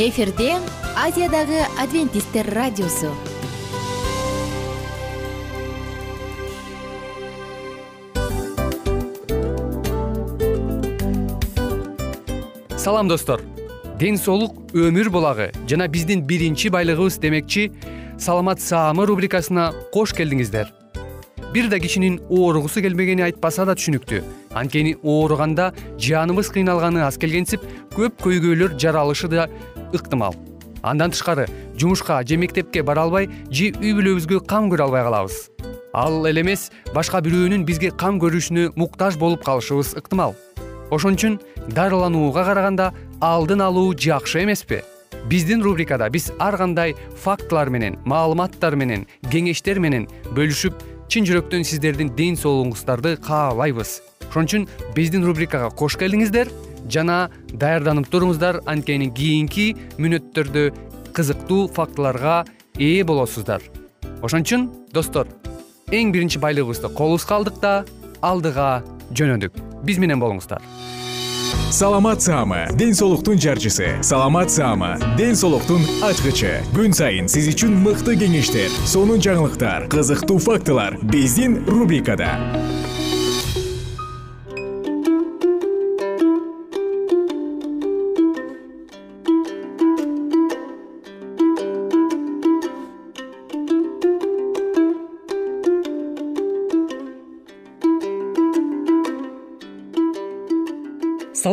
эфирде азиядагы адвентисттер радиосу. Салам достор. Ден соолук өмүр булагы. Жана биздин биринчи байлыгыбыз демекчи саламат саамы рубрикасына кош келдиңиздер. Бир да кишинин ооругусу келбегени айтпаса да түшүнүктүү. Анткени ооруганда жаныбыз кыйналганы аз келгенсип көп көйгөйлөр жаралышы да ыктымал. Андан тышкары жумушка же мектепке бара албай же үй бүлөбүзгө кам көрө албай калабыз. Ал эле эмес башка бирөөнүн бизге кам көрүшүнө муктаж болуп калышыбыз ыктымал. Ошон үчүн дарыланууга караганда алдын алуу жакшы эмеспи. Биздин рубрикада биз ар кандай фактылар менен маалыматтар менен кеңештер менен бөлүшүп чын жүрөктөн сиздердин ден соолугуңуздарды каалайбыз. Ошон үчүн биздин рубрикага кош келдиңиздер жана даярданып туруңуздар. Анткени кийинки мүнөттөрдө кызыктуу фактыларга ээ болосуздар. Ошон үчүн достор эң биринчи байлыгыбызды колубузга алдык да алдыга жөнөдүк. Биз менен болуңуздар. Саламат саама ден соолуктун жарчысы. Саламат саама ден соолуктун ачкычы. Күн сайын сиз үчүн мыкты кеңештер сонун жаңылыктар кызыктуу фактылар. Биздин рубрикада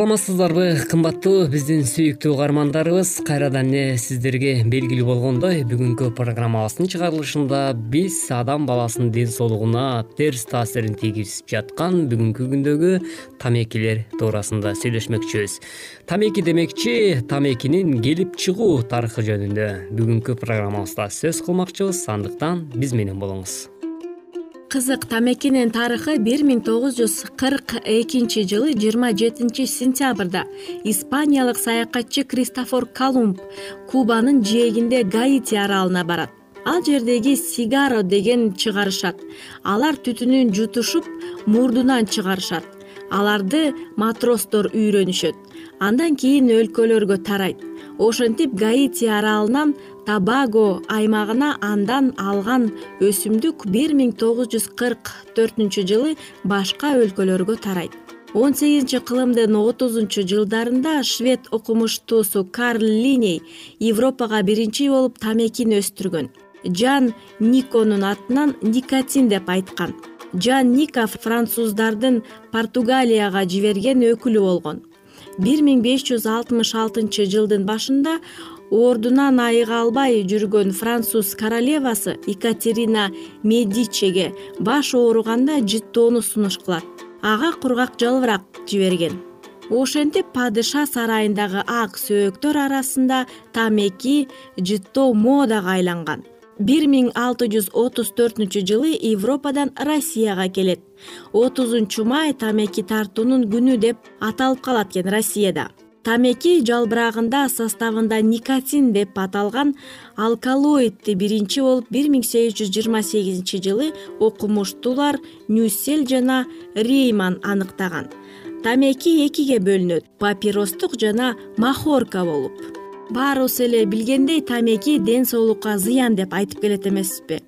саламатсыздарбы кымбаттуу биздин сүйүктүү угармандарыбыз кайрадан эле сиздерге белгилүү болгондой? Бүгүнкү программабыздын чыгарылышында биз адам баласынын ден соолугуна терс таасирин тийгизип жаткан бүгүнкү күндөгү тамекилер туурасында сүйлөшмөкчүбүз. Тамеки демекчи тамекинин келип чыгуу тарыхы жөнүндө. Бүгүнкү программабызда сөз кылмакчыбыз андыктан биз менен болуңуз кызык тамекинин тарыхы бир миң тогуз жүз кырк экинчи жылы жыйырма жетинчи сентябрда испаниялык саякатчы кристофор колумб кубанын жээгинде гаити аралына барат. Ал жердеги сигаро деген чыгарышат. Алар түтүнүн жутушуп мурдунан чыгарышат. Аларды матростор үйрөнүшөт. Андан кийин өлкөлөргө тарайт. Ошентип гаити аралынан табаго аймагына андан алган өсүмдүк бир миң тогуз жүз кырк төртүнчү жылы башка өлкөлөргө тарайт. Он сегизинчи кылымдын отузунчу жылдарында швед окумуштуусу карл линей европага биринчи болуп тамекини өстүргөн. Жан никонун атынан никотин деп айткан. Жан ника француздардын португалияга жиберген өкүлү болгон. Бир миң беш жүз алтымыш алтынчы жылдын башында ордунан айыга албай жүргөн француз королевасы екатерина медичеге баш ооруганда жыттоону сунуш кылат ага кургак жалбырак жиберген. Ошентип падыша сарайындагы ак сөөктөр арасында тамеки жыттоо модага айланган. Бир миң алты жүз отуз төртүнчү жылы европадан россияга келет. Отузунчу май тамеки тартуунун күнү деп аталып калат экен россияда тамеки жалбырагында составында никотин деп аталган алкалоидти биринчи болуп бир миң сегиз жүз жыйырма сегизинчи жылы окумуштуулар нюссель жана рейман аныктаган. Тамеки экиге бөлүнөт. Папиростук жана махорка болуп баарыбыз эле билгендей тамеки ден соолукка зыян деп айтып келет эмеспизби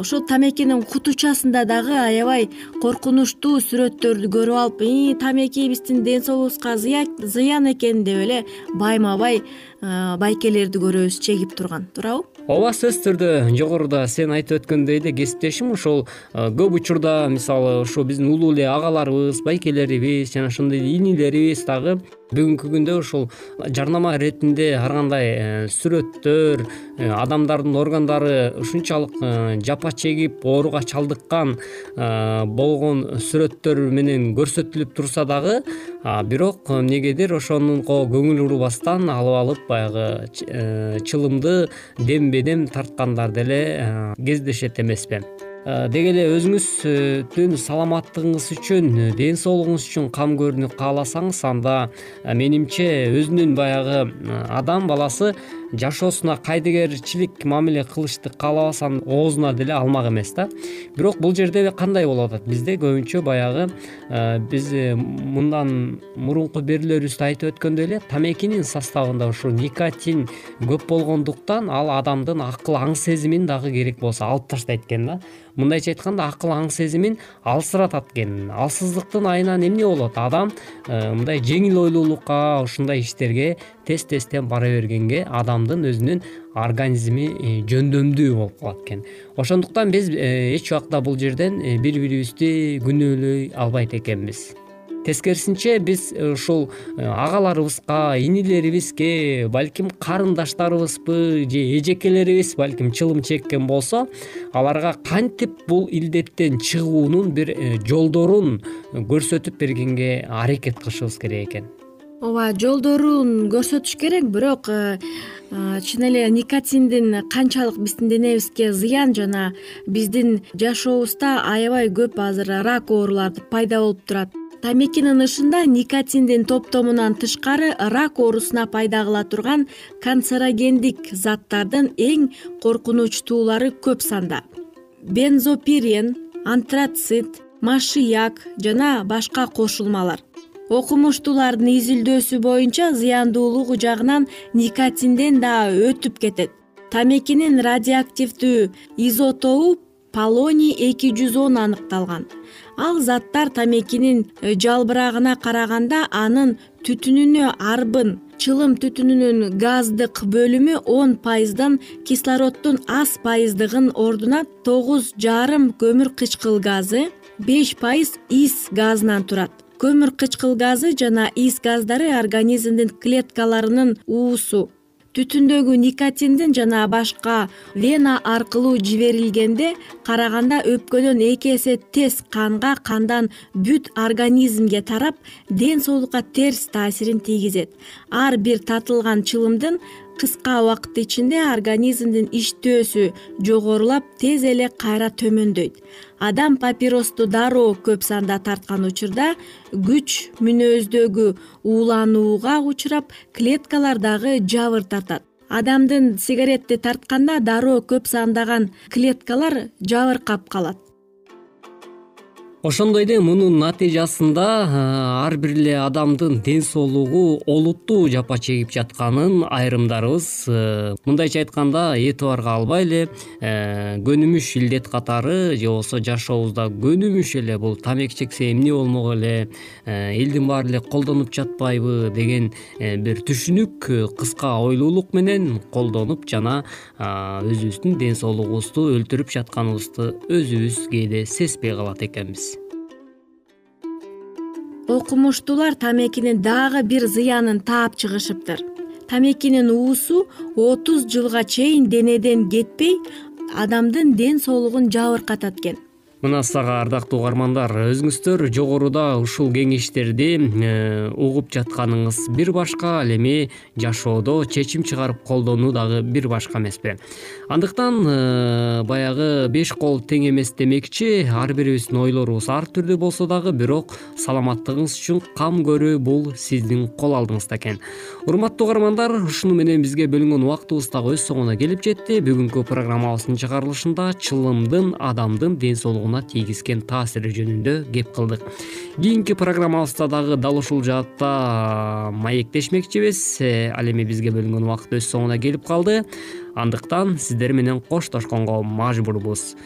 ушул тамекинин кутучасында дагы аябай коркунучтуу сүрөттөрдү көрүп алып ии тамеки биздин ден соолугубузга зыян экен деп эле байма бай байкелерди көрөбүз чегип турган. Туурабы? Ооба сөзсүз түрдө жогоруда сен айтып өткөндөй эле кесиптешим. Ошол көп учурда мисалы ушу биздин улуу эле агаларыбыз байкелерибиз жана ошондой эле инилерибиз дагы бүгүнкү күндө ушул жарнама иретинде ар кандай э, сүрөттөр э, адамдардын органдары ушунчалык э, жапа чегип ооруга чалдыккан болгон сүрөттөр менен көрсөтүлүп турса дагы бирок эмнегедир ошонуга көңүл бурбастан алып алып баягы чылымды дем бедем тарткандар деле кездешет эмеспи деги эле өзүңүздүн саламаттыгыңыз үчүн ден соолугуңуз үчүн кам көрүүнү кааласаңыз анда э, менимче өзүнүн баягы адам баласы жашоосуна кайдыгерчилик мамиле кылышты каалабаса оозуна деле алмак эмес да. Бирок бул жерде кандай болуп атат? Бизде көбүнчө баягы э, биз э, мындан мурунку берүүлөрүбүздө айтып өткөндөй эле тамекинин составында ушул никотин көп болгондуктан ал адамдын акыл аң сезимин дагы керек болсо алып таштайт экен да мындайча айтканда акыл аң сезимин алсыратат экен. Алсыздыктын айынан эмне болот? Адам э, мындай жеңил ойлуулукка ушундай иштерге тез тезден бара бергенге адамдын өзүнүн организми э, жөндөмдүү болуп калат экен. Ошондуктан биз э, эч убакта бул жерден бири бирибизди күнөөлөй албайт экенбиз тескерисинче биз э, ушул э, агаларыбызга инилерибизге балким карындаштарыбызбы же эжекелерибиз балким чылым чеккен болсо аларга кантип бул илдеттен чыгуунун бир э, жолдорун көрсөтүп бергенге аракет кылышыбыз керек экен. Ооба жолдорун көрсөтүш керек бирок чын эле никотиндин канчалык биздин денебизге зыян жана биздин жашообузда аябай көп азыр рак оорулары пайда болуп турат тамекинин ышында никотиндин топтомунан тышкары рак оорусуна пайда кыла турган канцерогендик заттардын эң коркунучтуулары көп санда. Бензопирен антрацит машияк жана башка кошулмалар. Окумуштуулардын изилдөөсү боюнча зыяндуулугу жагынан никотинден да өтүп кетет. Тамекинин радиоактивдүү изотобу полоний эки жүз он аныкталган ал заттар тамекинин э, жалбырагына караганда анын түтүнүнө арбын чылым түтүнүнүн газдык бөлүмү он пайыздан кислороддун аз пайыздыгын ордуна тогуз жарым көмүр кычкыл газы беш пайыз из газынан турат. Көмүр кычкыл газы жана из газдары организмдин клеткаларынын уусу түтүндөгү никотиндин жана башка вена аркылуу жиберилгенде караганда өпкөдөн эки эсе тез канга кандан бүт организмге тарап ден соолукка терс таасирин тийгизет. Ар бир татылган чылымдын кыска убакыт ичинде организмдин иштөөсү жогорулап тез эле кайра төмөндөйт. Адам папиросту дароо көп санда тарткан учурда күч мүнөздөгү ууланууга учурап клеткалар дагы жабыр тартат. Адамдын сигаретти тартканда дароо көп сандаган клеткалар жабыркап калат ошондой эле мунун натыйжасында ар бир эле адамдын ден соолугу олуттуу жапа чегип жатканын айрымдарыбыз э, мындайча айтканда этибарга албай эле э, көнүмүш илдет катары же болбосо жашообузда көнүмүш эле бул тамеки чексем эмне болмок эле э, элдин баары эле колдонуп жатпайбы деген бир түшүнүк кыска ойлуулук менен колдонуп жана өзүбүздүн ден соолугубузду өлтүрүп жатканыбызды өзүбүз кээде сезбей калат экенбиз окумуштуулар тамекинин дагы бир зыянын таап чыгышыптыр. Тамекинин уусу отуз жылга чейин денеден кетпей адамдын ден соолугун жабыркатат экен мына сага ардактуу угармандар өзүңүздөр жогоруда ушул кеңештерди э, угуп жатканыңыз бир башка ал эми жашоодо чечим чыгарып колдонуу дагы бир башка эмеспи. Андыктан э, баягы беш кол тең эмес демекчи ар бирибиздин ойлорубуз ар түрдүү болсо дагы бирок саламаттыгыңыз үчүн кам көрүү бул сиздин кол алдыңызда экен. Урматтуу угармандар ушуну менен бизге бөлүнгөн убактыбыз дагы өз соңуна келип жетти. Бүгүнкү программабыздын чыгарылышында чылымдын адамдын ден соолугуна тийгизген таасири жөнүндө кеп кылдык. Кийинки программабызда дагы дал ушул жаатта маектешмекчибиз. Э, ал эми бизге бөлүнгөн убакыт өз соңуна келип калды. Андыктан сиздер менен коштошконго мажбурбуз.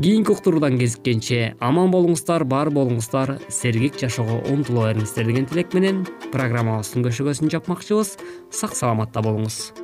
Кийинки уктуруудан кезиккенче аман болуңуздар бар болуңуздар сергек жашоого умтула бериңиздер деген тилек менен программабыздын көшөгөсүн жапмакчыбыз. Сак саламатта болуңуз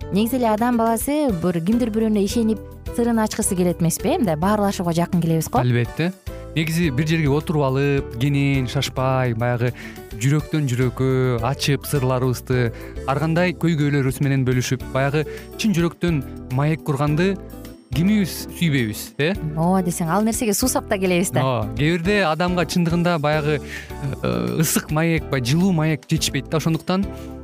негизи эле адам баласы бир кимдир бирөөнө ишенип сырын ачкысы келет эмеспи э мындай баарлашууга жакын келебиз го. Албетте. Негизи бир жерге отуруп алып кенен шашпай баягы жүрөктөн жүрөккө ачып сырларыбызды ар кандай көйгөйлөрүбүз менен бөлүшүп баягы чын жүрөктөн маек курганды кимибиз сүйбөйбүз э? Ооба десең ал нерсеге суусап да келебиз да. Ооба кээ бирде адамга чындыгында баягы э, ысык маек баягы жылуу маек жетишпейт да ошондуктан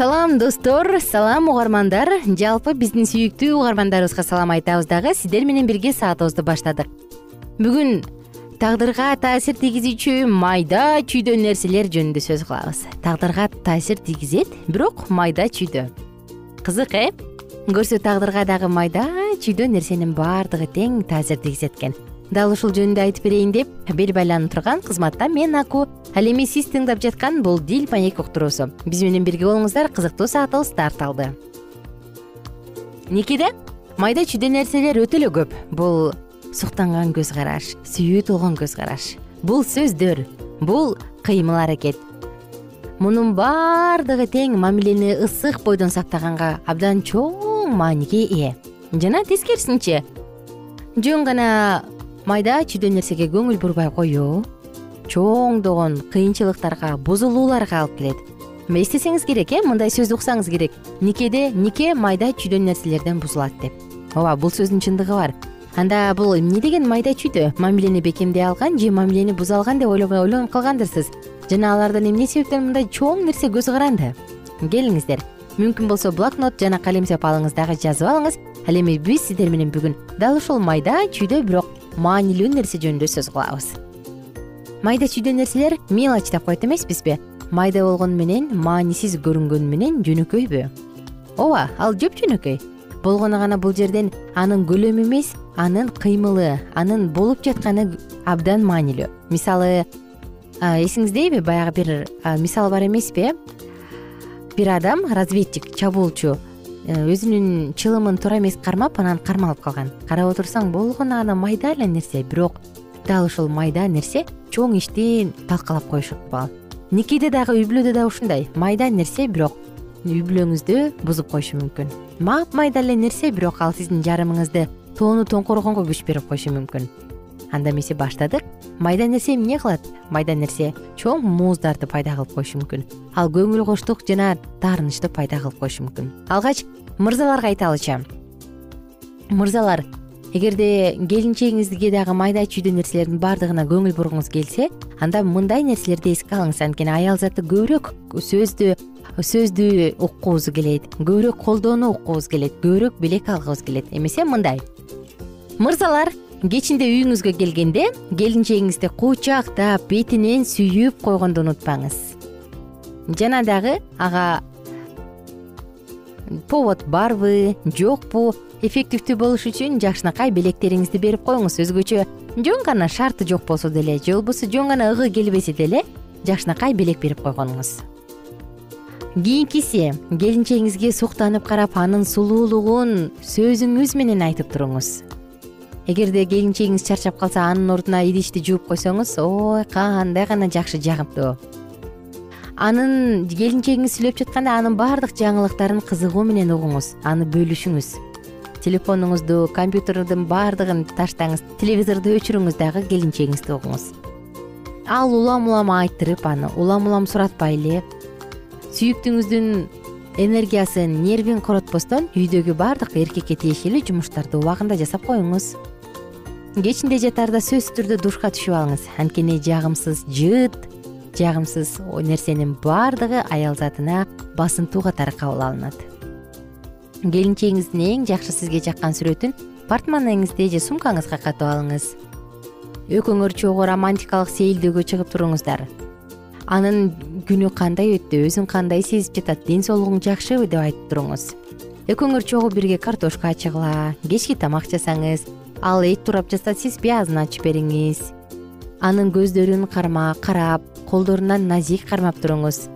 салам достор салам угармандар. Жалпы биздин сүйүктүү угармандарыбызга салам айтабыз дагы. Сиздер менен бирге саатыбызды баштадык. Бүгүн тагдырга таасир тийгизүүчү майда чүйдө нерселер жөнүндө сөз кылабыз. Тагдырга таасир тийгизет бирок майда чүйдө. Кызык э? Көрсө тагдырга дагы майда чүйдө нерсенин баардыгы тең таасир тийгизет экен дал ушул жөнүндө айтып берейин деп бел байланып турган кызматта мен аку ал эми сиз тыңдап жаткан бул дил маек уктуруусу. Биз менен бирге болуңуздар кызыктуу саатыбыз старт алды никеде майда чүйдө нерселер өтө эле көп. Бул суктанган көз караш сүйүү толгон көз караш. Бул сөздөр бул кыймыл аракет. Мунун баардыгы тең мамилени ысык бойдон сактаганга абдан чоң мааниге ээ. Жана тескерисинче жөн гана майда чүйдө нерсеге көңүл бурбай коюу чоңдогон кыйынчылыктарга бузулууларга алып келет. Эстесеңиз керек э? Мындай сөздү уксаңыз керек. Никеде нике майда чүйдө нерселерден бузулат деп. Ооба бул сөздүн чындыгы бар. Анда бул эмне деген майда чүйдө мамилени бекемдей алган же мамилени буза алган деп ойлонуп калгандырсыз. Жана алардан эмне себептен мындай чоң нерсе көз каранды? Келиңиздер. Мүмкүн болсо блокнот жана калемсеп алыңыз дагы жазып алыңыз. Ал эми биз сиздер менен бүгүн дал ушул майда чүйдө бирок маанилүү нерсе жөнүндө сөз кылабыз. Майда чүйдө нерселер мелочь деп коет эмеспизби? Майда болгону менен маанисиз көрүнгөнү менен жөнөкөйбү? Ооба ал жөпжөнөкөй болгону гана бул жерден анын көлөмү эмес анын кыймылы анын болуп жатканы абдан маанилүү. Мисалы эсиңиздеби баягы бир мисал бар эмеспи? Э бир адам разведчик чабуулчу өзүнүн чылымын туура эмес кармап анан кармалып калган. Карап отурсаң болгону гана майда эле нерсе. Бирок дал ушул майда нерсе чоң ишти талкалап коюшат ал никеде дагы үй бүлөдө дагы ушундай. Майда нерсе бирок үй бүлөңүздү бузуп коюшу мүмкүн. Мапмайда эле нерсе бирок ал сиздин жарымыңызды тоону тоңкургонго күч берип коюшу мүмкүн анда эмесе баштадык. Майда нерсе эмне кылат? Майда нерсе чоң мууздарды пайда кылып коюшу мүмкүн. Ал көңүл коштук жана таарынычты пайда кылып коюшу мүмкүн. Алгач мырзаларга айталычы мырзалар эгерде келинчегиңизге дагы майда чүйдө нерселердин баардыгына көңүл бургуңуз келсе анда мындай нерселерди эске алыңыз. Анткени аял заты көбүрөөк сөздү сөздү уккубуз келет көбүрөөк колдоону уккубуз келет көбүрөөк белек алгыбыз келет. Эмесе мындай. Мырзалар кечинде үйүңүзгө келгенде келинчегиңизди кучактап бетинен сүйүп койгонду унутпаңыз. Жана дагы ага повод барбы жокпу эффективдүү болуш үчүн жакшынакай белектериңизди берип коюңуз. Өзгөчө жөн гана шарты жок болсо деле же болбосо жөн гана ыгы келбесе деле жакшынакай белек берип койгонуңуз кийинкиси келинчегиңизге суктанып карап анын сулуулугун сөзүңүз менен айтып туруңуз эгерде келинчегиңиз чарчап калса анын ордуна идишти жууп койсоңуз ой кандай гана жакшы жагымдуу анын келинчегиңиз сүйлөп жатканда анын баардык жаңылыктарын кызыгуу менен угуңуз аны бөлүшүңүз. Телефонуңузду компьютердин баардыгын таштаңыз телевизорду өчүрүңүз дагы келинчегиңизди угуңуз. Ал улам улам айттырып аны улам улам суратпай эле. Сүйүктүүңүздүн энергиясын нервин коротпостон үйдөгү баардык эркекке тиешелүү жумуштарды убагында жасап коюңуз кечинде жатаарда сөзсүз түрдө душка түшүп алыңыз. Анткени жагымсыз жыт жагымсыз нерсенин баардыгы аял затына басынтуу катары кабыл алынат. Келинчегиңиздин эң жакшы сизге жаккан сүрөтүн портмонеңизде же сумкаңызга катып алыңыз. Экөөңөр чогуу романтикалык сейилдөөгө чыгып туруңуздар. Анын күнү кандай өттү өзүн кандай сезип жатат ден соолугуң жакшыбы деп айтып туруңуз. Экөөңөр чогуу бирге картошка ачыгыла кечки тамак жасаңыз ал эт турап жатса сиз пиязын ачып бериңиз. Анын көздөрүн карма карап колдорунан назик кармап туруңуз.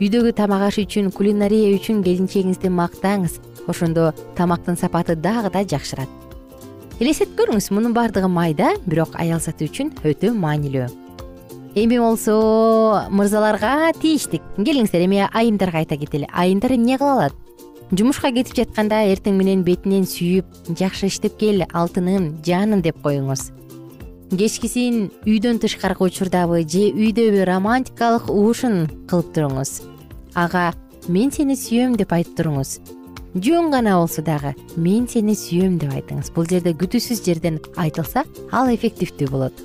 Үйдөгү тамак аш үчүн кулинария үчүн келинчегиңизди мактаңыз. Ошондо тамактын сапаты дагы да жакшырат. Элестетип көрүңүз мунун баардыгы майда бирок аял заты үчүн өтө маанилүү. Эми болсо мырзаларга тийиштик. Келиңиздер эми айымдарга айта кетели. Айымдар эмне кыла алат жумушка кетип жатканда эртең менен бетинен сүйүп жакшы иштеп кел алтыным жаным деп коюңуз. Кечкисин үйдөн тышкаркы учурдабы же үйдөбү романтикалык уушун кылып туруңуз. Ага мен сени сүйөм деп айтып туруңуз. Жөн гана болсо дагы мен сени сүйөм деп айтыңыз. Бул жерде күтүүсүз жерден айтылса ал эффективдүү болот.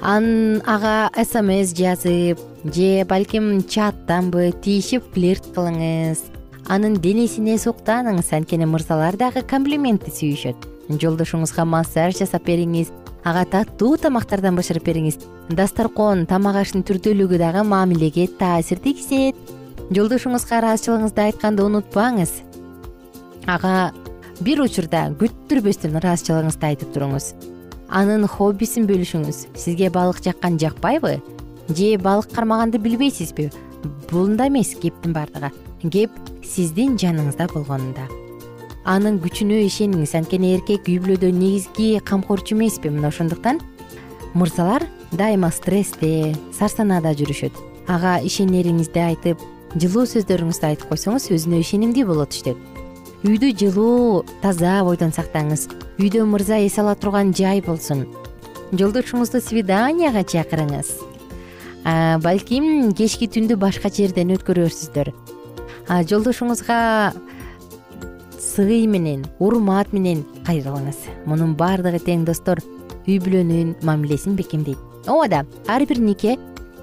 Ан ага смс жазып же балким чаттанбы тийишип флирт кылыңыз анын денесине суктаныңыз анткени мырзалар дагы комплиментти сүйүшөт. Жолдошуңузга массаж жасап бериңиз ага таттуу тамактардан бышырып бериңиз. Дасторкон тамак аштын түрдүүлүгү дагы мамилеге таасир тийгизет жолдошуңузга ыраазычылыгыңызды айтканды унутпаңыз. Ага бир учурда күттүрбөстөн ыраазычылыгыңызды айтып туруңуз. Анын хоббисин бөлүшүңүз. Сизге балык жаккан жакпайбы? Же балык кармаганды билбейсизби? Бунда эмес кептин баардыгы кеп сиздин жаныңызда болгонунда. Анын күчүнө ишениңиз. Анткени эркек үй бүлөдө негизги камкорчу эмеспи. Мына ошондуктан мырзалар дайыма стрессте сарсанаада жүрүшөт. Ага ишенериңизди айтып жылуу сөздөрүңүздү айтып койсоңуз өзүнө ишенимдүү болот иштеп үйдү жылуу таза бойдон сактаңыз. Үйдө мырза эс ала турган жай болсун. Жолдошуңузду свиданияга чакырыңыз. Балким кечки түндү башка жерден өткөрөрсүздөр жолдошуңузга сый менен урмат менен кайрылыңыз. Мунун баардыгы тең достор үй бүлөнүн мамилесин бекемдейт. Ооба ар бир нике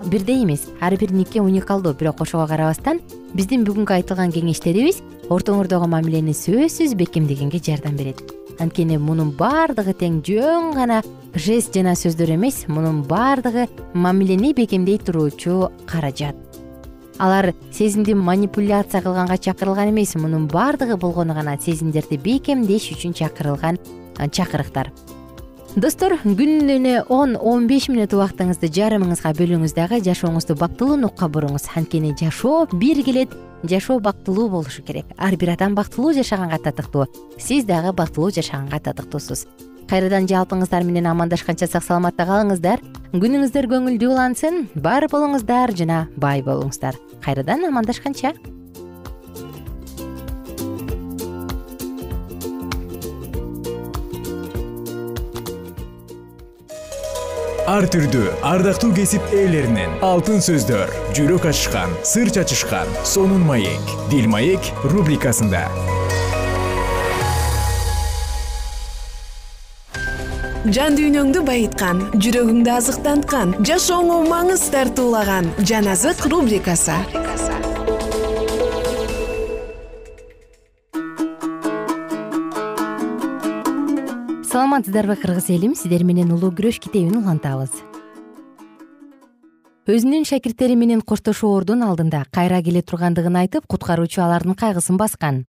бирдей эмес. Ар бир нике уникалдуу. Бирок ошого карабастан биздин бүгүнкү айтылган кеңештерибиз ортоңордогу мамилени сөзсүз бекемдегенге жардам берет. Анткени мунун баардыгы тең жөн гана жест жана сөздөр эмес. Мунун баардыгы мамилени бекемдей туруучу каражат алар сезимди манипуляция кылганга чакырылган эмес мунун баардыгы болгону гана сезимдерди бекемдеш үчүн чакырылган чакырыктар. Достор күнүнө он он беш мүнөт убактыңызды жарымыңызга бөлүңүз дагы жашооңузду бактылуу нукка буруңуз. Анткени жашоо бир келет жашоо бактылуу болушу керек. Ар бир адам бактылуу жашаганга татыктуу. Сиз дагы бактылуу жашаганга татыктуусуз кайрадан жалпыңыздар менен амандашканча сак саламатта калыңыздар күнүңүздөр көңүлдүү улансын бар болуңуздар жана бай болуңуздар. Кайрадан амандашканча. Ар түрдүү ардактуу кесип ээлеринен алтын сөздөр жүрөк ачышкан сыр чачышкан сонун маек. Дил маек рубрикасында жан дүйнөңдү байыткан жүрөгүңдү азыктанткан жашооңо маңыз тартуулаган жан азык рубрикасы. Саламатсыздарбы кыргыз элим. Сиздер менен улуу күрөш китебин улантабыз. Өзүнүн шакирттери менен коштошоордун алдында кайра келе тургандыгын айтып куткаруучу алардын кайгысын баскан.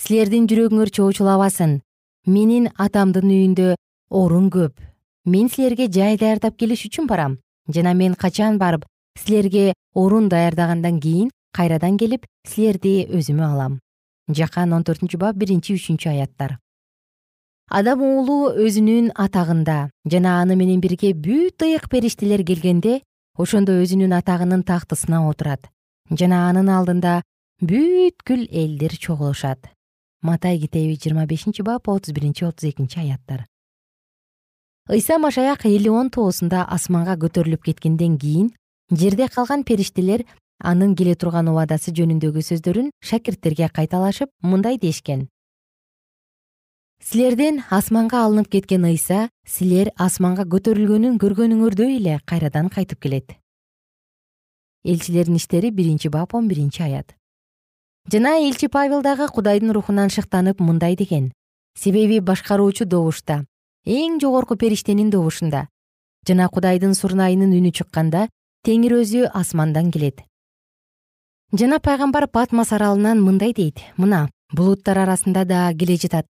Силердин жүрөгүңөр чоочулабасын. Менин атамдын үйүндө орун көп. Мен силерге жай даярдап келиш үчүн барам. Жана мен качан барып силерге орун даярдагандан кийин кайрадан келип силерди өзүмө алам. Жакан он төртүнчү бап биринчи үчүнчү аяттар. Адам уулу өзүнүн атагында жана аны менен бирге бүт ыйык периштелер келгенде ошондо өзүнүн атагынын тактысына отурат. Жана анын алдында бүткүл элдер чогулушат. Матай китеби жыйырма бешинчи бап отуз биринчи отуз экинчи аяттар ыйса машаяк элеон тоосунда асманга көтөрүлүп кеткенден кийин жерде калган периштелер анын келе турган убадасы жөнүндөгү сөздөрүн шакирттерге кайталашып мындай дешкен. Силерден асманга алынып кеткен ыйса силер асманга көтөрүлгөнүн көргөнүңөрдөй эле кайрадан кайтып келет элчилердин иштери биринчи бап он биринчи аят. Жана элчи павел дагы кудайдын рухунан шыктанып мындай деген. Себеби башкаруучу добушта эң жогорку периштенин добушунда. Жана кудайдын сурнайынын үнү чыкканда теңир өзү асмандан келет. Жана пайгамбар патмос аралынан мындай дейт. Мына булуттар арасында да келе жатат.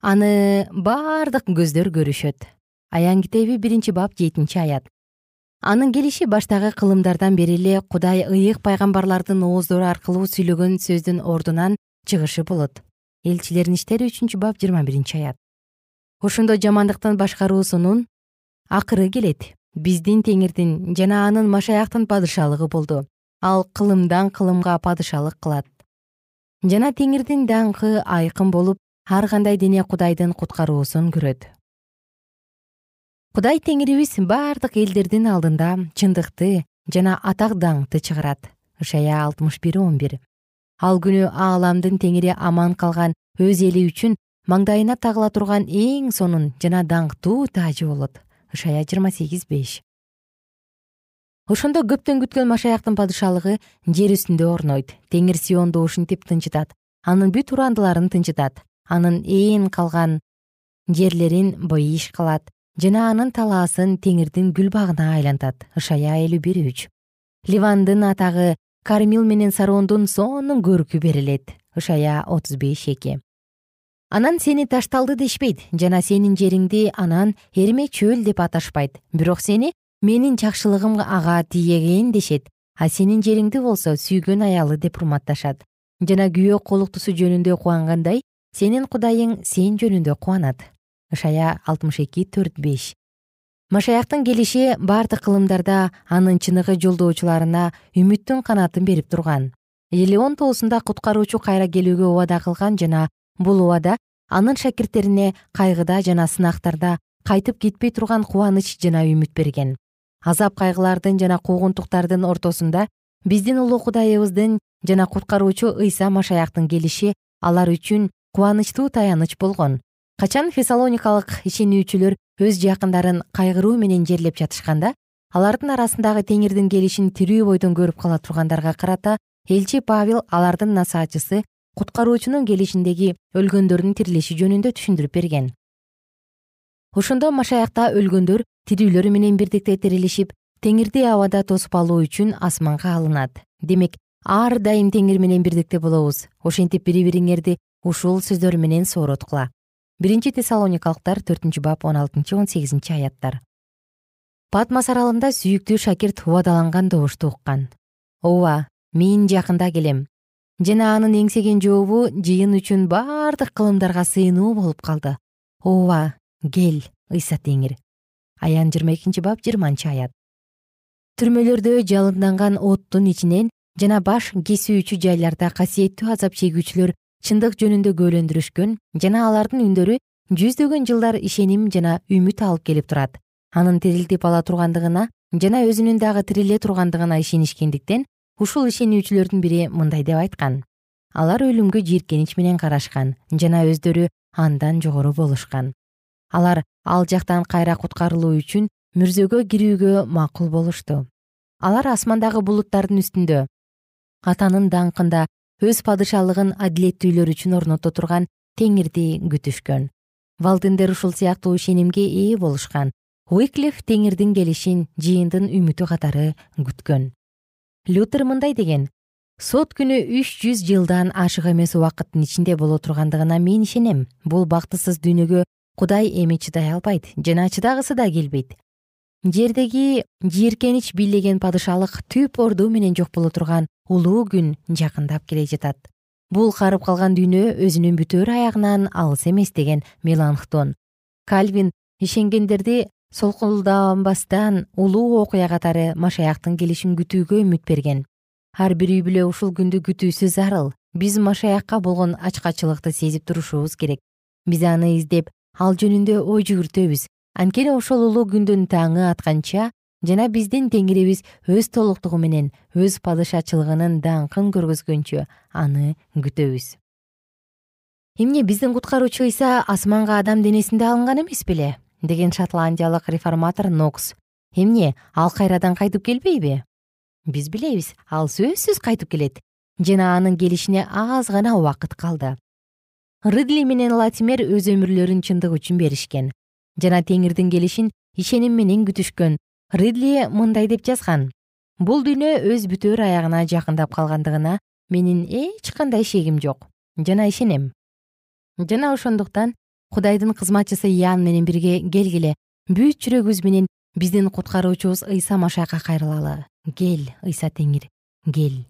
Аны бардык көздөр көрүшөт. Аян китеби биринчи бап жетинчи аят. Анын келиши баштагы кылымдардан бери эле кудай ыйык пайгамбарлардын ооздору аркылуу сүйлөгөн сөздүн ордунан чыгышы болот. Элчилердин иштери үчүнчү бап жыйырма биринчи аят ошондо жамандыктын башкаруусунун акыры келет. Биздин теңирдин жана анын машаяктын падышалыгы болду. Ал кылымдан кылымга падышалык кылат. Жана теңирдин даңкы айкын болуп ар кандай дене кудайдын куткаруусун көрөт. Кудай теңирибиз бардык элдердин алдында чындыкты жана атак даңкты чыгарат. Ышая алтымыш бир он бир. Ал күнү ааламдын теңири аман калган өз эли үчүн маңдайына тагыла турган эң сонун жана даңктуу таажы болот. Ышая жыйырма сегиз беш. Ошондо көптөн күткөн машаяктын падышалыгы жер үстүндө орнойт. Теңир сионду ушинтип тынчытат. Анын бүт урандыларын тынчытат. Анын ээн калган жерлерин быйыш кылат. Жана анын талаасын теңирдин гүл багына айлантат. Ышая элүү бир үч. Ливандын атагы кармил менен сарондун сонун көркү берилет. Ышая отуз беш эки анан сени ташталды дешпейт жана сенин жериңди анан эрме чөл деп аташпайт. Бирок сени менин жакшылыгым ага тийген дешет. А сенин жериңди болсо сүйгөн аялы деп урматташат. Жана күйөө колуктусу жөнүндө кубангандай сенин кудайың сен жөнүндө кубанат. Ышая алтымыш эки төрт беш. Машаяктын келиши бардык кылымдарда анын чыныгы жолдоочуларына үмүттүн канатын берип турган. Элеон тоосунда куткаруучу кайра келүүгө убада кылган жана бул убада анын шакирттерине кайгыда жана сынактарда кайтып кетпей турган кубаныч жана үмүт берген. Азап кайгылардын жана куугунтуктардын ортосунда биздин улуу кудайыбыздын жана куткаруучу ыйса машаяктын келиши алар үчүн кубанычтуу таяныч болгон. Качан фессалоникалык ишенүүчүлөр өз жакындарын кайгыруу менен жерлеп жатышканда алардын арасындагы теңирдин келишин тирүү бойдон көрүп кала тургандарга карата элчи павел алардын насаатчысы куткаруучунун келишиндеги өлгөндөрдүн тирилиши жөнүндө түшүндүрүп берген. Ошондо машаякта өлгөндөр тирүүлөр менен бирдикте тирилишип теңирди абада тосуп алуу үчүн асманга алынат. Демек ар дайым теңир менен бирдикте болобуз. Ошентип бири бириңерди ушул сөздөр менен соороткула. Биринчи тессалоникалыктар төртүнчү бап он алтынчы он сегизинчи аяттар. Патмас аралында сүйүктүү шакирт убадаланган добушту уккан ооба мен жакында келем жана анын эңсеген жообу жыйын үчүн бардык кылымдарга сыйынуу болуп калды. Ооба кел ыйса теңир. Аян жыйырма экинчи бап жыйырманчы аят. Түрмөлөрдө жалынданган оттун ичинен жана баш кесүүчү жайларда касиеттүү азап чегүүчүлөр чындык жөнүндө күбөлөндүрүшкөн жана алардын үндөрү жүздөгөн жылдар ишеним жана үмүт алып келип турат. Анын тирилтип ала тургандыгына жана өзүнүн дагы тириле тургандыгына ишенишкендиктен ушул ишенүүчүлөрдүн бири мындай деп айткан. Алар өлүмгө жийиркенич менен карашкан жана өздөрү андан жогору болушкан. Алар ал жактан кайра куткарылуу үчүн мүрзөгө кирүүгө макул болушту. Алар асмандагы булуттардын үстүндө атанын даңкында өз падышалыгын адилеттүүлөр үчүн орното турган теңирди күтүшкөн. Валдендер ушул сыяктуу ишенимге ээ болушкан. Уиклиф теңирдин келишин жыйындын үмүтү катары күткөн лютер мындай деген сот күнү үч жүз жылдан ашык эмес убакыттын ичинде боло тургандыгына мен ишенем. Бул бактысыз дүйнөгө кудай эми чыдай албайт жана чыдагысы да келбейт. Жердеги жийиркенич бийлеген падышалык түп орду менен жок боло турган улуу күн жакындап келе жатат. Бул карып калган дүйнө өзүнүн бүтөөр аягынан алыс эмес деген меланхтон. Кальвин ишенгендерди солкулданбастан улуу окуя катары машаяктын келишин күтүүгө үмүт берген. Ар бир үй бүлө ушул күндү күтүүсү зарыл биз машаякка болгон ачкачылыкты сезип турушубуз керек. Биз аны издеп ал жөнүндө ой жүгүртөбүз. Анткени ошол улуу күндүн таңы атканча жана биздин теңирибиз өз толуктугу менен өз падышачылыгынын даңкын көргөзгөнчө аны күтөбүз. Эмне биздин куткаруучу ыйса асманга адам денесинде алынган эмес беле деген шотландиялык реформатор нокс. Эмне ал кайрадан кайтып келбейби? Биз билебиз ал сөзсүз кайтып келет. Жана анын келишине аз гана убакыт калды ридли менен латимер өз өмүрлөрүн чындык үчүн беришкен. Жана теңирдин келишин ишеним менен күтүшкөн. Ридли мындай деп жазган. Бул дүйнө өз бүтөөр аягына жакындап калгандыгына менин эч кандай шегим жок. Жана ишенем жана ошондуктан кудайдын кызматчысы иан менен бирге келгиле. Бүт жүрөгүбүз менен биздин куткаруучубуз ыйса машаякка кайрылалы. Кел ыйса теңир кел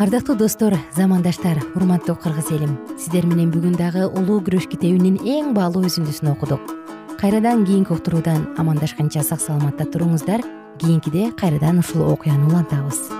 ардактуу достор замандаштар урматтуу кыргыз элим. Сиздер менен бүгүн дагы улуу күрөш китебинин эң баалуу үзүндүсүн окудук. Кайрадан кийинки уктуруудан амандашканча сак саламатта туруңуздар. Кийинкиде кайрадан ушул окуяны улантабыз